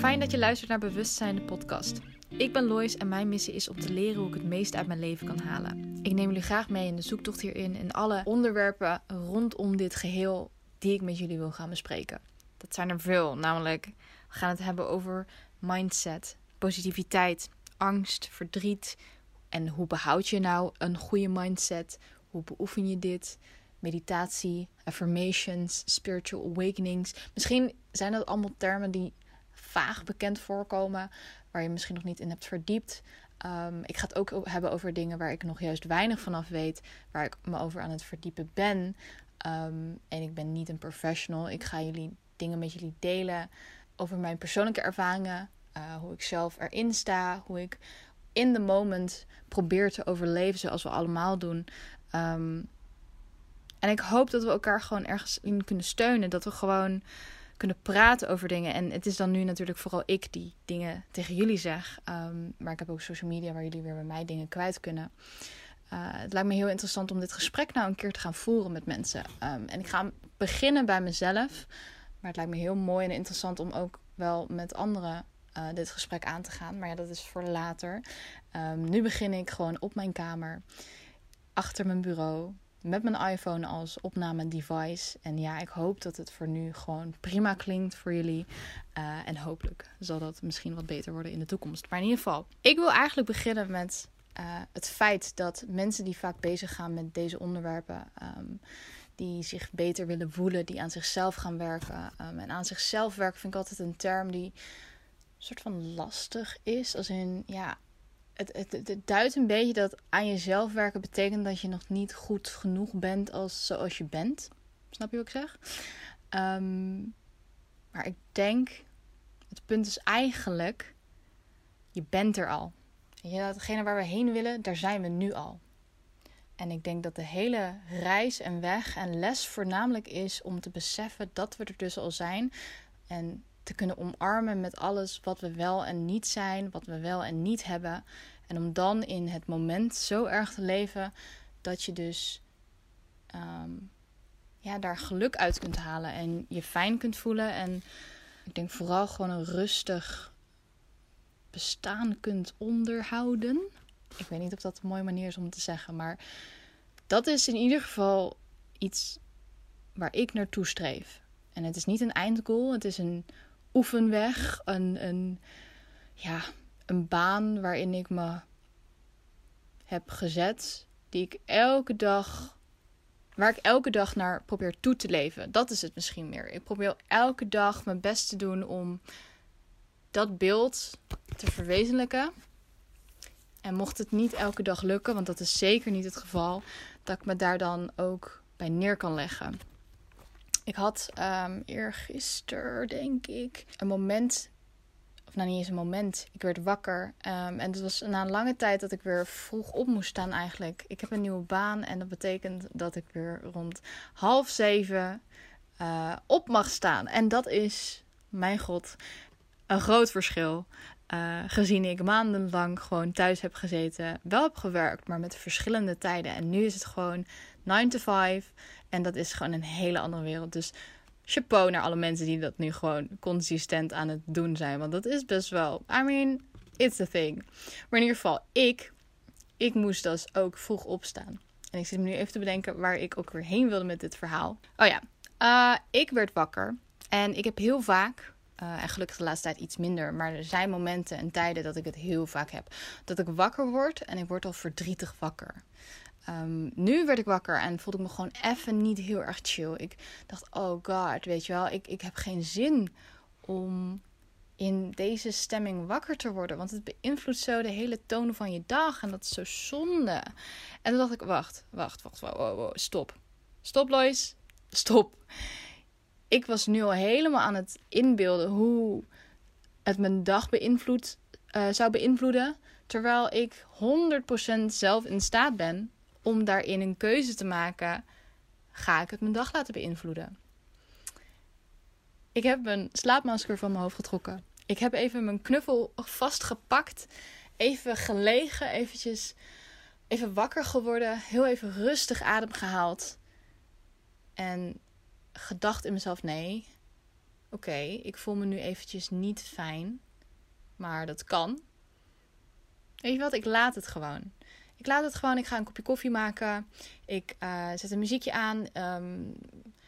Fijn dat je luistert naar Bewustzijn, de podcast. Ik ben Lois en mijn missie is om te leren hoe ik het meest uit mijn leven kan halen. Ik neem jullie graag mee in de zoektocht hierin en alle onderwerpen rondom dit geheel die ik met jullie wil gaan bespreken. Dat zijn er veel, namelijk we gaan het hebben over mindset, positiviteit, angst, verdriet en hoe behoud je nou een goede mindset? Hoe beoefen je dit? Meditatie, affirmations, spiritual awakenings. Misschien zijn dat allemaal termen die vaag bekend voorkomen, waar je misschien nog niet in hebt verdiept. Um, ik ga het ook hebben over dingen waar ik nog juist weinig vanaf weet, waar ik me over aan het verdiepen ben. Um, en ik ben niet een professional. Ik ga jullie dingen met jullie delen over mijn persoonlijke ervaringen, uh, hoe ik zelf erin sta, hoe ik in the moment probeer te overleven zoals we allemaal doen. Um, en ik hoop dat we elkaar gewoon ergens in kunnen steunen. Dat we gewoon kunnen praten over dingen. En het is dan nu natuurlijk vooral ik die dingen tegen jullie zeg. Um, maar ik heb ook social media waar jullie weer bij mij dingen kwijt kunnen. Uh, het lijkt me heel interessant om dit gesprek nou een keer te gaan voeren met mensen. Um, en ik ga beginnen bij mezelf. Maar het lijkt me heel mooi en interessant om ook wel met anderen uh, dit gesprek aan te gaan. Maar ja, dat is voor later. Um, nu begin ik gewoon op mijn kamer, achter mijn bureau, met mijn iPhone als opname-device. En ja, ik hoop dat het voor nu gewoon prima klinkt voor jullie. Uh, en hopelijk zal dat misschien wat beter worden in de toekomst. Maar in ieder geval, ik wil eigenlijk beginnen met uh, het feit dat mensen die vaak bezig gaan met deze onderwerpen. Um, die zich beter willen voelen, die aan zichzelf gaan werken. Um, en aan zichzelf werken vind ik altijd een term die soort van lastig is. Als in, ja, het, het, het, duidt een beetje dat aan jezelf werken betekent dat je nog niet goed genoeg bent als zoals je bent. Snap je wat ik zeg? Um, maar ik denk, het punt is eigenlijk, je bent er al. Ja, datgene waar we heen willen, daar zijn we nu al. En ik denk dat de hele reis en weg en les voornamelijk is om te beseffen dat we er dus al zijn. En te kunnen omarmen met alles wat we wel en niet zijn, wat we wel en niet hebben. En om dan in het moment zo erg te leven dat je dus um, ja, daar geluk uit kunt halen en je fijn kunt voelen. En ik denk vooral gewoon een rustig bestaan kunt onderhouden. Ik weet niet of dat een mooie manier is om te zeggen, maar dat is in ieder geval iets waar ik naartoe streef. En het is niet een eindgoal, het is een oefenweg, een, een, ja, een baan waarin ik me heb gezet, die ik elke dag, waar ik elke dag naar probeer toe te leven. Dat is het misschien meer. Ik probeer elke dag mijn best te doen om dat beeld te verwezenlijken. En mocht het niet elke dag lukken, want dat is zeker niet het geval, dat ik me daar dan ook bij neer kan leggen. Ik had um, eergisteren, denk ik, een moment. Of nou, niet eens een moment. Ik werd wakker. Um, en het was na een lange tijd dat ik weer vroeg op moest staan, eigenlijk. Ik heb een nieuwe baan en dat betekent dat ik weer rond half zeven uh, op mag staan. En dat is, mijn god, een groot verschil. Uh, gezien ik maandenlang gewoon thuis heb gezeten, wel heb gewerkt, maar met verschillende tijden. En nu is het gewoon 9 to 5. En dat is gewoon een hele andere wereld. Dus chapeau naar alle mensen die dat nu gewoon consistent aan het doen zijn. Want dat is best wel. I mean, it's a thing. Maar in ieder geval, ik, ik moest dus ook vroeg opstaan. En ik zit me nu even te bedenken waar ik ook weer heen wilde met dit verhaal. Oh ja, uh, ik werd wakker. En ik heb heel vaak, uh, en gelukkig de laatste tijd iets minder, maar er zijn momenten en tijden dat ik het heel vaak heb. Dat ik wakker word en ik word al verdrietig wakker. Um, nu werd ik wakker en voelde ik me gewoon even niet heel erg chill. Ik dacht, oh god, weet je wel, ik, ik heb geen zin om in deze stemming wakker te worden. Want het beïnvloedt zo de hele toon van je dag. En dat is zo zonde. En toen dacht ik, wacht, wacht, wacht, wow, stop. Stop, Lois. Stop. Ik was nu al helemaal aan het inbeelden hoe het mijn dag uh, zou beïnvloeden. Terwijl ik 100% zelf in staat ben om daarin een keuze te maken: ga ik het mijn dag laten beïnvloeden? Ik heb mijn slaapmasker van mijn hoofd getrokken. Ik heb even mijn knuffel vastgepakt. Even gelegen, eventjes even wakker geworden. Heel even rustig adem gehaald. En gedacht in mezelf: nee, oké, ik voel me nu eventjes niet fijn, maar dat kan. Weet je wat, ik laat het gewoon. Ik laat het gewoon, ik ga een kopje koffie maken. Ik uh, zet een muziekje aan. Um,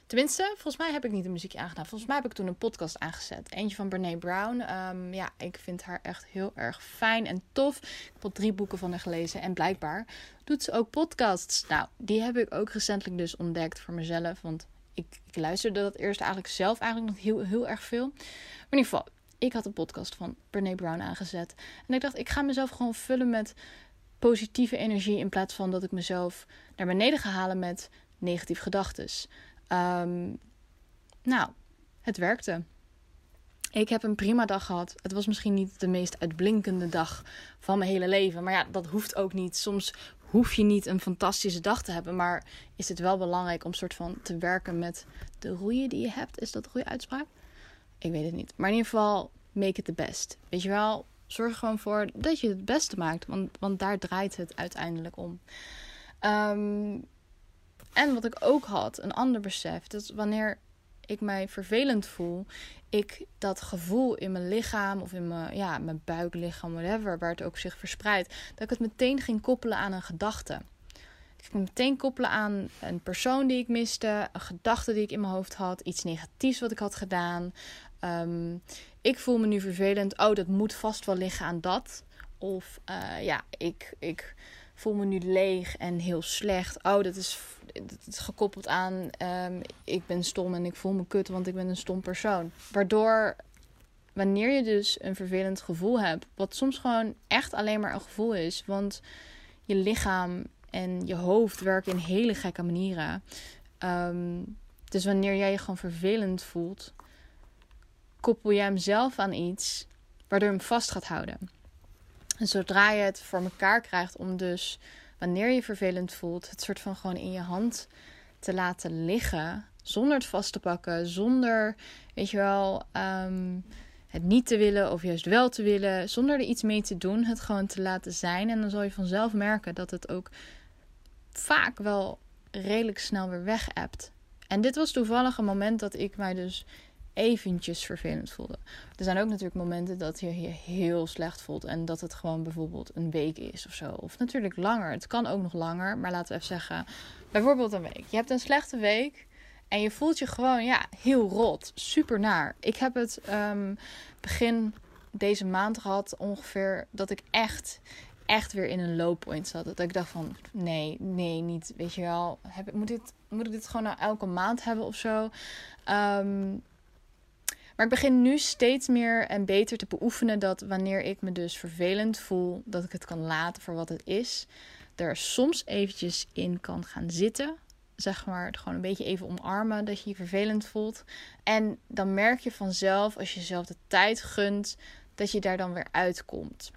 Tenminste, volgens mij heb ik niet een muziekje aangedaan. Volgens mij heb ik toen een podcast aangezet. Eentje van Brene Brown. Um, ja, ik vind haar echt heel erg fijn en tof. Ik heb al drie boeken van haar gelezen. En blijkbaar doet ze ook podcasts. Nou, die heb ik ook recentelijk dus ontdekt voor mezelf. Want ik, ik luisterde dat eerst eigenlijk zelf eigenlijk nog heel, heel erg veel. Maar in ieder geval, ik had een podcast van Brene Brown aangezet. En ik dacht, ik ga mezelf gewoon vullen met positieve energie. In plaats van dat ik mezelf naar beneden ga halen met negatieve gedachten. Um, nou, het werkte. Ik heb een prima dag gehad. Het was misschien niet de meest uitblinkende dag van mijn hele leven. Maar ja, dat hoeft ook niet. Soms hoef je niet een fantastische dag te hebben. Maar is het wel belangrijk om soort van te werken met de roeien die je hebt. Is dat een goede uitspraak? Ik weet het niet. Maar in ieder geval, make it the best. Weet je wel, zorg er gewoon voor dat je het beste maakt. Want, want daar draait het uiteindelijk om. Um, en wat ik ook had, een ander besef, dat wanneer ik mij vervelend voel, ik dat gevoel in mijn lichaam of in mijn, ja, mijn buiklichaam, whatever, waar het ook zich verspreidt, dat ik het meteen ging koppelen aan een gedachte. Ik ging meteen koppelen aan een persoon die ik miste, een gedachte die ik in mijn hoofd had, iets negatiefs wat ik had gedaan. Um, ik voel me nu vervelend. Oh, dat moet vast wel liggen aan dat. Of uh, ja, ik, ik voel me nu leeg en heel slecht. Oh, dat is, dat gekoppeld aan um, ik ben stom en ik voel me kut, want ik ben een stom persoon. Waardoor wanneer je dus een vervelend gevoel hebt, wat soms gewoon echt alleen maar een gevoel is, want je lichaam en je hoofd werken in hele gekke manieren. Um, dus wanneer jij je gewoon vervelend voelt, koppel jij hem zelf aan iets waardoor hem vast gaat houden. En zodra je het voor elkaar krijgt om dus, wanneer je vervelend voelt, het soort van gewoon in je hand te laten liggen, zonder het vast te pakken, zonder, weet je wel, ehm, het niet te willen of juist wel te willen, zonder er iets mee te doen, het gewoon te laten zijn. En dan zal je vanzelf merken dat het ook vaak wel redelijk snel weer weg hebt. En dit was toevallig een moment dat ik mij dus eventjes vervelend voelde. Er zijn ook natuurlijk momenten dat je je heel slecht voelt en dat het gewoon bijvoorbeeld een week is of zo. Of natuurlijk langer. Het kan ook nog langer, maar laten we even zeggen, bijvoorbeeld een week. Je hebt een slechte week en je voelt je gewoon ja, heel rot, super naar. Ik heb het um, begin deze maand gehad ongeveer dat ik echt echt weer in een low point zat. Dat ik dacht van nee, nee, niet. Weet je wel, heb, moet, dit, moet ik dit gewoon nou elke maand hebben of zo? Um, maar ik begin nu steeds meer en beter te beoefenen dat wanneer ik me dus vervelend voel, dat ik het kan laten voor wat het is. Er soms eventjes in kan gaan zitten. Zeg maar, het gewoon een beetje even omarmen dat je je vervelend voelt. En dan merk je vanzelf, als je jezelf de tijd gunt, dat je daar dan weer uitkomt.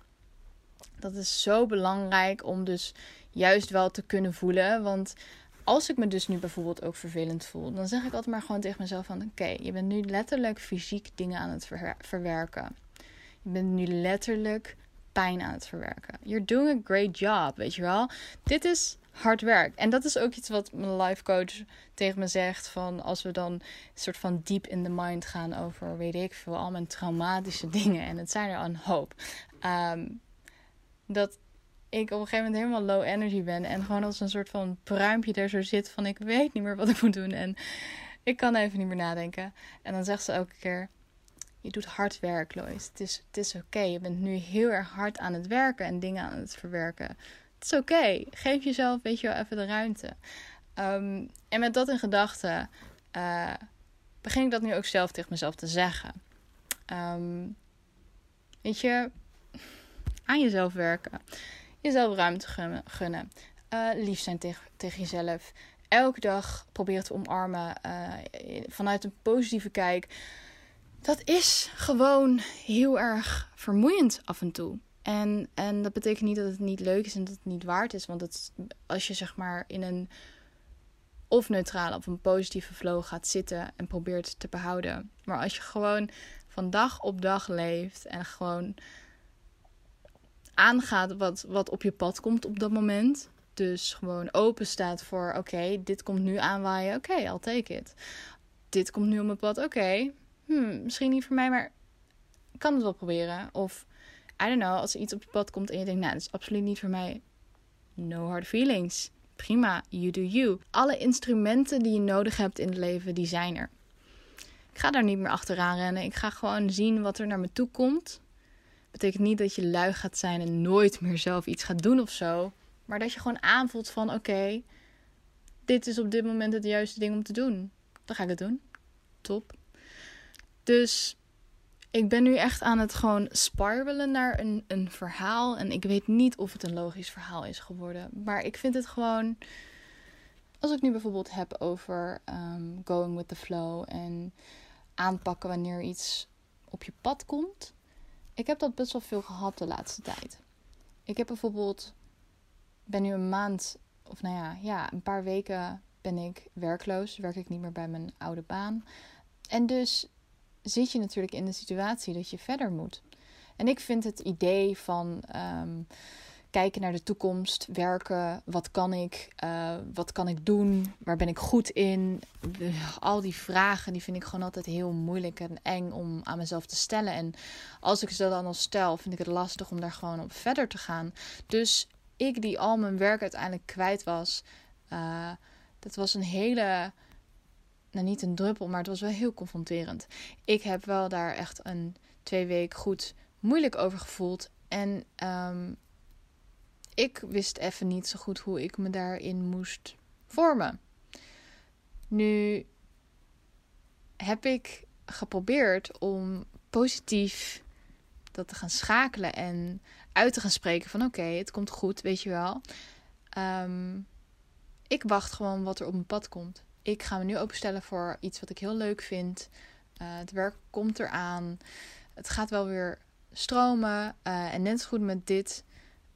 Dat is zo belangrijk om dus juist wel te kunnen voelen. Want als ik me dus nu bijvoorbeeld ook vervelend voel, dan zeg ik altijd maar gewoon tegen mezelf van oké, je bent nu letterlijk fysiek dingen aan het verwerken. Je bent nu letterlijk pijn aan het verwerken. You're doing a great job, weet je wel. Dit is hard werk. En dat is ook iets wat mijn life coach tegen me zegt. Van als we dan een soort van deep in the mind gaan over, weet ik veel, al mijn traumatische dingen. En het zijn er een hoop. Um, dat ik op een gegeven moment helemaal low energy ben. En gewoon als een soort van pruimpje daar zo zit van ik weet niet meer wat ik moet doen. En ik kan even niet meer nadenken. En dan zegt ze elke keer, je doet hard werk Lois. Het is, het is oké. Je bent nu heel erg hard aan het werken en dingen aan het verwerken. Het is oké. Geef jezelf, weet je wel, even de ruimte. Um, en met dat in gedachten uh, begin ik dat nu ook zelf tegen mezelf te zeggen. Um, weet je, aan jezelf werken jezelf ruimte gunnen. Uh, lief zijn tegen, tegen jezelf. Elke dag proberen te omarmen uh, vanuit een positieve kijk. Dat is gewoon heel erg vermoeiend af en toe. En, en dat betekent niet dat het niet leuk is en dat het niet waard is. Want het, als je zeg maar in een of neutrale of een positieve flow gaat zitten en probeert te behouden. Maar als je gewoon van dag op dag leeft en gewoon aangaat wat, wat op je pad komt op dat moment. Dus gewoon open staat voor: oké, dit komt nu aanwaaien. Oké, I'll take it. Dit komt nu op mijn pad. Oké, hmm, misschien niet voor mij, maar ik kan het wel proberen. Of, I don't know, als er iets op je pad komt en je denkt, nou, dat is absoluut niet voor mij. No hard feelings. Prima, you do you. Alle instrumenten die je nodig hebt in het leven, die zijn er. Ik ga daar niet meer achteraan rennen. Ik ga gewoon zien wat er naar me toe komt. Betekent niet dat je lui gaat zijn en nooit meer zelf iets gaat doen of zo. Maar dat je gewoon aanvoelt van oké, dit is op dit moment het juiste ding om te doen. Dan ga ik het doen. Top. Dus ik ben nu echt aan het gewoon sparbelen naar een, een verhaal. En ik weet niet of het een logisch verhaal is geworden. Maar ik vind het gewoon. Als ik nu bijvoorbeeld heb over um, going with the flow en aanpakken wanneer iets op je pad komt. Ik heb dat best wel veel gehad de laatste tijd. Ik heb bijvoorbeeld. Ben nu een maand, of nou ja, ja, een paar weken ben ik werkloos. Werk ik niet meer bij mijn oude baan. En dus zit je natuurlijk in de situatie dat je verder moet. En ik vind het idee van ehm, kijken naar de toekomst, werken, wat kan ik, uh, wat kan ik doen, waar ben ik goed in, al die vragen, die vind ik gewoon altijd heel moeilijk en eng om aan mezelf te stellen. En als ik ze dan al stel, vind ik het lastig om daar gewoon op verder te gaan. Dus ik die al mijn werk uiteindelijk kwijt was, uh, dat was een hele nou niet een druppel, maar het was wel heel confronterend. Ik heb wel daar echt een twee weken goed moeilijk over gevoeld. En ehm, ik wist even niet zo goed hoe ik me daarin moest vormen. Nu heb ik geprobeerd om positief dat te gaan schakelen en uit te gaan spreken van oké, het komt goed, weet je wel. Ehm, ik wacht gewoon wat er op mijn pad komt ik ga me nu openstellen voor iets wat ik heel leuk vind. Uh, het werk komt eraan. Het gaat wel weer stromen. Uh, en net zo goed met dit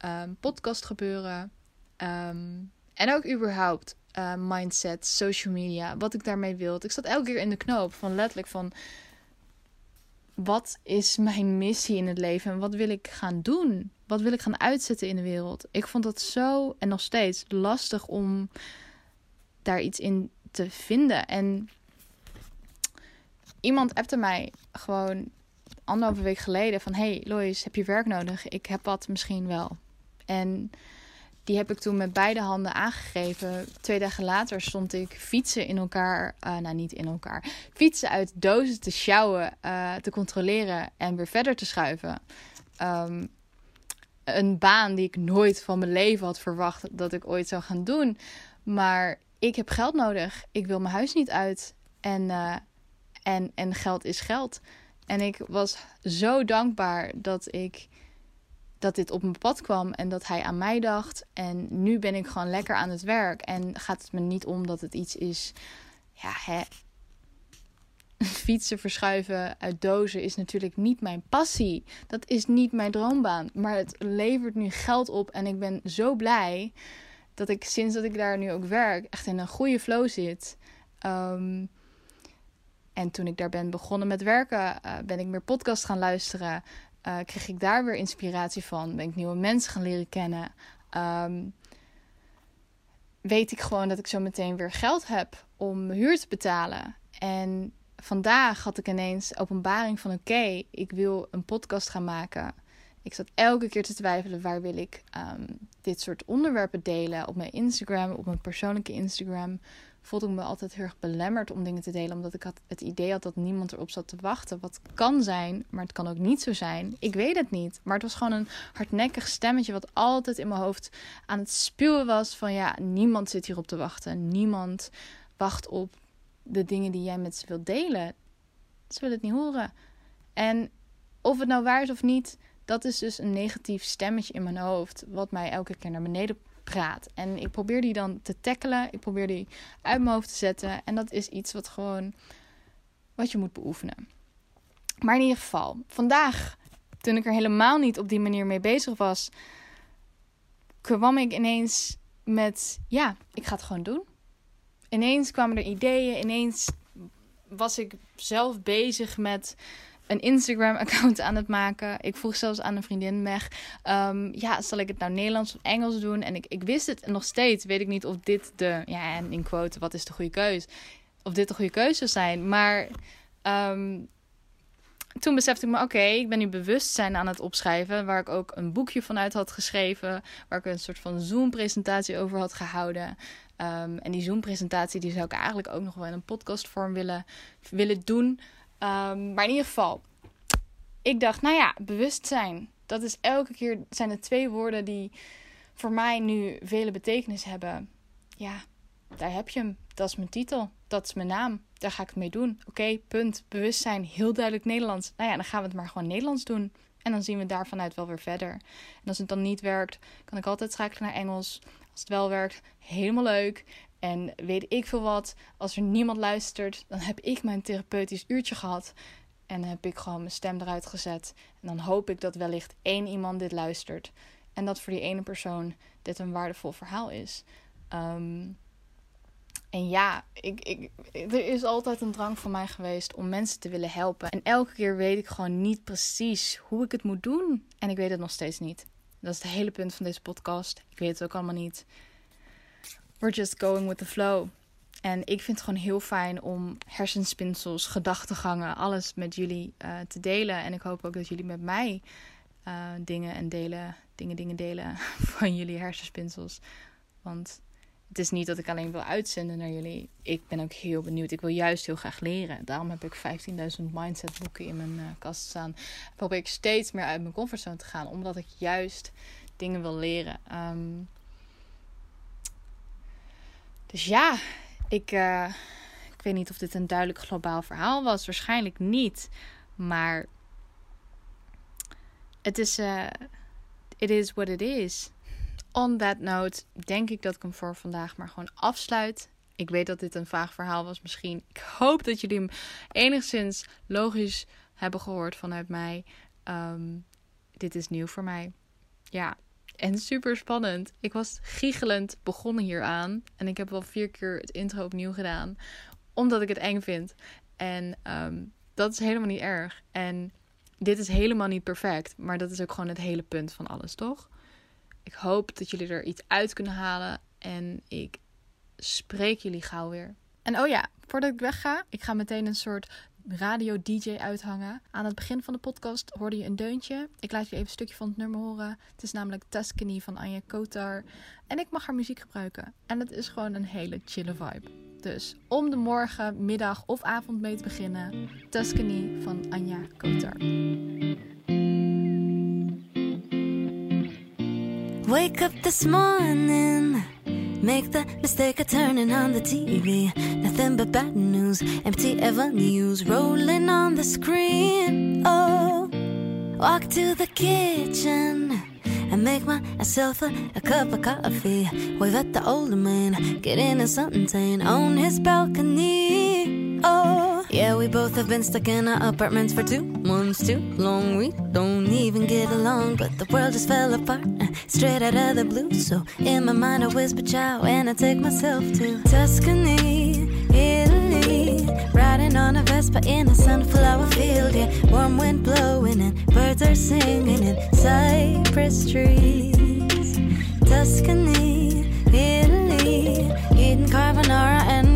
um, podcast gebeuren. Um, en ook überhaupt uh, mindset, social media, wat ik daarmee wil. Ik zat elke keer in de knoop van letterlijk van... Wat is mijn missie in het leven en wat wil ik gaan doen? Wat wil ik gaan uitzetten in de wereld? Ik vond dat zo en nog steeds lastig om daar iets in te vinden. En iemand appte mij gewoon anderhalve week geleden van... Hey Lois, heb je werk nodig? Ik heb wat misschien wel. En die heb ik toen met beide handen aangegeven. Twee dagen later stond ik fietsen in elkaar, uh, nou niet in elkaar, fietsen uit dozen te sjouwen, uh, te controleren en weer verder te schuiven. Um, een baan die ik nooit van mijn leven had verwacht dat ik ooit zou gaan doen. Maar ik heb geld nodig. Ik wil mijn huis niet uit. En, uh, en, en geld is geld. En ik was zo dankbaar dat ik dat dit op mijn pad kwam en dat hij aan mij dacht. En nu ben ik gewoon lekker aan het werk. En gaat het me niet om dat het iets is. Ja, hè. Fietsen verschuiven uit dozen is natuurlijk niet mijn passie. Dat is niet mijn droombaan. Maar het levert nu geld op en ik ben zo blij dat ik sinds dat ik daar nu ook werk, echt in een goede flow zit. Um, en toen ik daar ben begonnen met werken, uh, ben ik meer podcast gaan luisteren. Uh, kreeg ik daar weer inspiratie van. Ben ik nieuwe mensen gaan leren kennen. Um, weet ik gewoon dat ik zo meteen weer geld heb om mijn huur te betalen. En vandaag had ik ineens openbaring van oké, ik wil een podcast gaan maken. Ik zat elke keer te twijfelen waar wil ik um, dit soort onderwerpen delen. Op mijn Instagram, op mijn persoonlijke Instagram. Voelde ik me altijd heel erg belemmerd om dingen te delen. Omdat ik had het idee had dat niemand erop zat te wachten. Wat kan zijn, maar het kan ook niet zo zijn. Ik weet het niet. Maar het was gewoon een hardnekkig stemmetje wat altijd in mijn hoofd aan het spuwen was. Van ja, niemand zit hierop te wachten. Niemand wacht op de dingen die jij met ze wilt delen. Ze willen het niet horen. En of het nou waar is of niet, dat is dus een negatief stemmetje in mijn hoofd, wat mij elke keer naar beneden praat. En ik probeer die dan te tackelen, ik probeer die uit mijn hoofd te zetten. En dat is iets wat gewoon, wat je moet beoefenen. Maar in ieder geval, vandaag, toen ik er helemaal niet op die manier mee bezig was, kwam ik ineens met, ja, ik ga het gewoon doen. Ineens kwamen er ideeën, ineens was ik zelf bezig met een Instagram-account aan het maken. Ik vroeg zelfs aan een vriendin Meg: um, ja, zal ik het nou Nederlands of Engels doen? En ik, ik wist het nog steeds weet ik niet of dit de, ja, en in quote, wat is de goede keuze? Of dit de goede keuze zou zijn. Maar um, toen besefte ik me, oké, ik ben nu bewustzijn aan het opschrijven. Waar ik ook een boekje vanuit had geschreven. Waar ik een soort van Zoom-presentatie over had gehouden. Ehm, en die Zoom-presentatie die zou ik eigenlijk ook nog wel in een podcastvorm willen, willen doen. Ehm, maar in ieder geval, ik dacht, nou ja, bewustzijn. Dat is elke keer, zijn er twee woorden die voor mij nu vele betekenis hebben. Ja, daar heb je hem. Dat is mijn titel. Dat is mijn naam. Daar ga ik het mee doen. Oké, punt. Bewustzijn. Heel duidelijk Nederlands. Nou ja, dan gaan we het maar gewoon Nederlands doen. En dan zien we daar vanuit wel weer verder. En als het dan niet werkt, kan ik altijd schakelen naar Engels. Als het wel werkt, helemaal leuk. En weet ik veel wat, als er niemand luistert, dan heb ik mijn therapeutisch uurtje gehad. En heb ik gewoon mijn stem eruit gezet. En dan hoop ik dat wellicht één iemand dit luistert. En dat voor die ene persoon dit een waardevol verhaal is. Ehm, en ja, ik, ik, er is altijd een drang van mij geweest om mensen te willen helpen. En elke keer weet ik gewoon niet precies hoe ik het moet doen. En ik weet het nog steeds niet. Dat is het hele punt van deze podcast. Ik weet het ook allemaal niet. We're just going with the flow. En ik vind het gewoon heel fijn om hersenspinsels, gedachtegangen, alles met jullie uh, te delen. En ik hoop ook dat jullie met mij uh, dingen en delen, dingen, dingen delen van jullie hersenspinsels. Want het is niet dat ik alleen wil uitzenden naar jullie. Ik ben ook heel benieuwd. Ik wil juist heel graag leren. Daarom heb ik 15.000 mindset boeken in mijn uh, kast staan. Probeer ik steeds meer uit mijn comfortzone te gaan. Omdat ik juist dingen wil leren. Um, dus ja, ik, uh, ik weet niet of dit een duidelijk globaal verhaal was. Waarschijnlijk niet. Maar het is... Uh, it is what it is on that note denk ik dat ik hem voor vandaag maar gewoon afsluit. Ik weet dat dit een vaag verhaal was misschien. Ik hoop dat jullie hem enigszins logisch hebben gehoord vanuit mij. Um, dit is nieuw voor mij. Ja, en super spannend. Ik was giechelend begonnen hieraan. En ik heb wel vier keer het intro opnieuw gedaan. Omdat ik het eng vind. En um, dat is helemaal niet erg. En dit is helemaal niet perfect. Maar dat is ook gewoon het hele punt van alles, toch? Ik hoop dat jullie er iets uit kunnen halen. En ik spreek jullie gauw weer. En oh ja, voordat ik wegga, ik ga meteen een soort radio-dj uithangen. Aan het begin van de podcast hoorde je een deuntje. Ik laat je even een stukje van het nummer horen. Het is namelijk Tuscany van Anja Kotar. En ik mag haar muziek gebruiken. En het is gewoon een hele chille vibe. Dus om de morgen, middag of avond mee te beginnen. Tuscany van Anja Kotar. Wake up this morning, make the mistake of turning on the TV. Nothing but bad news, empty avenues rolling on the screen. Oh, walk to the kitchen and make myself a, a cup of coffee. Wave at the older man, get in a suntan on his balcony have been stuck in our apartments for two months too long. We don't even get along, but the world just fell apart uh, straight out of the blue. So in my mind, I whisper ciao and I take myself to Tuscany, Italy. Riding on a Vespa in a sunflower field, yeah. Warm wind blowing and birds are singing in cypress trees. Tuscany, Italy. Eating carbonara and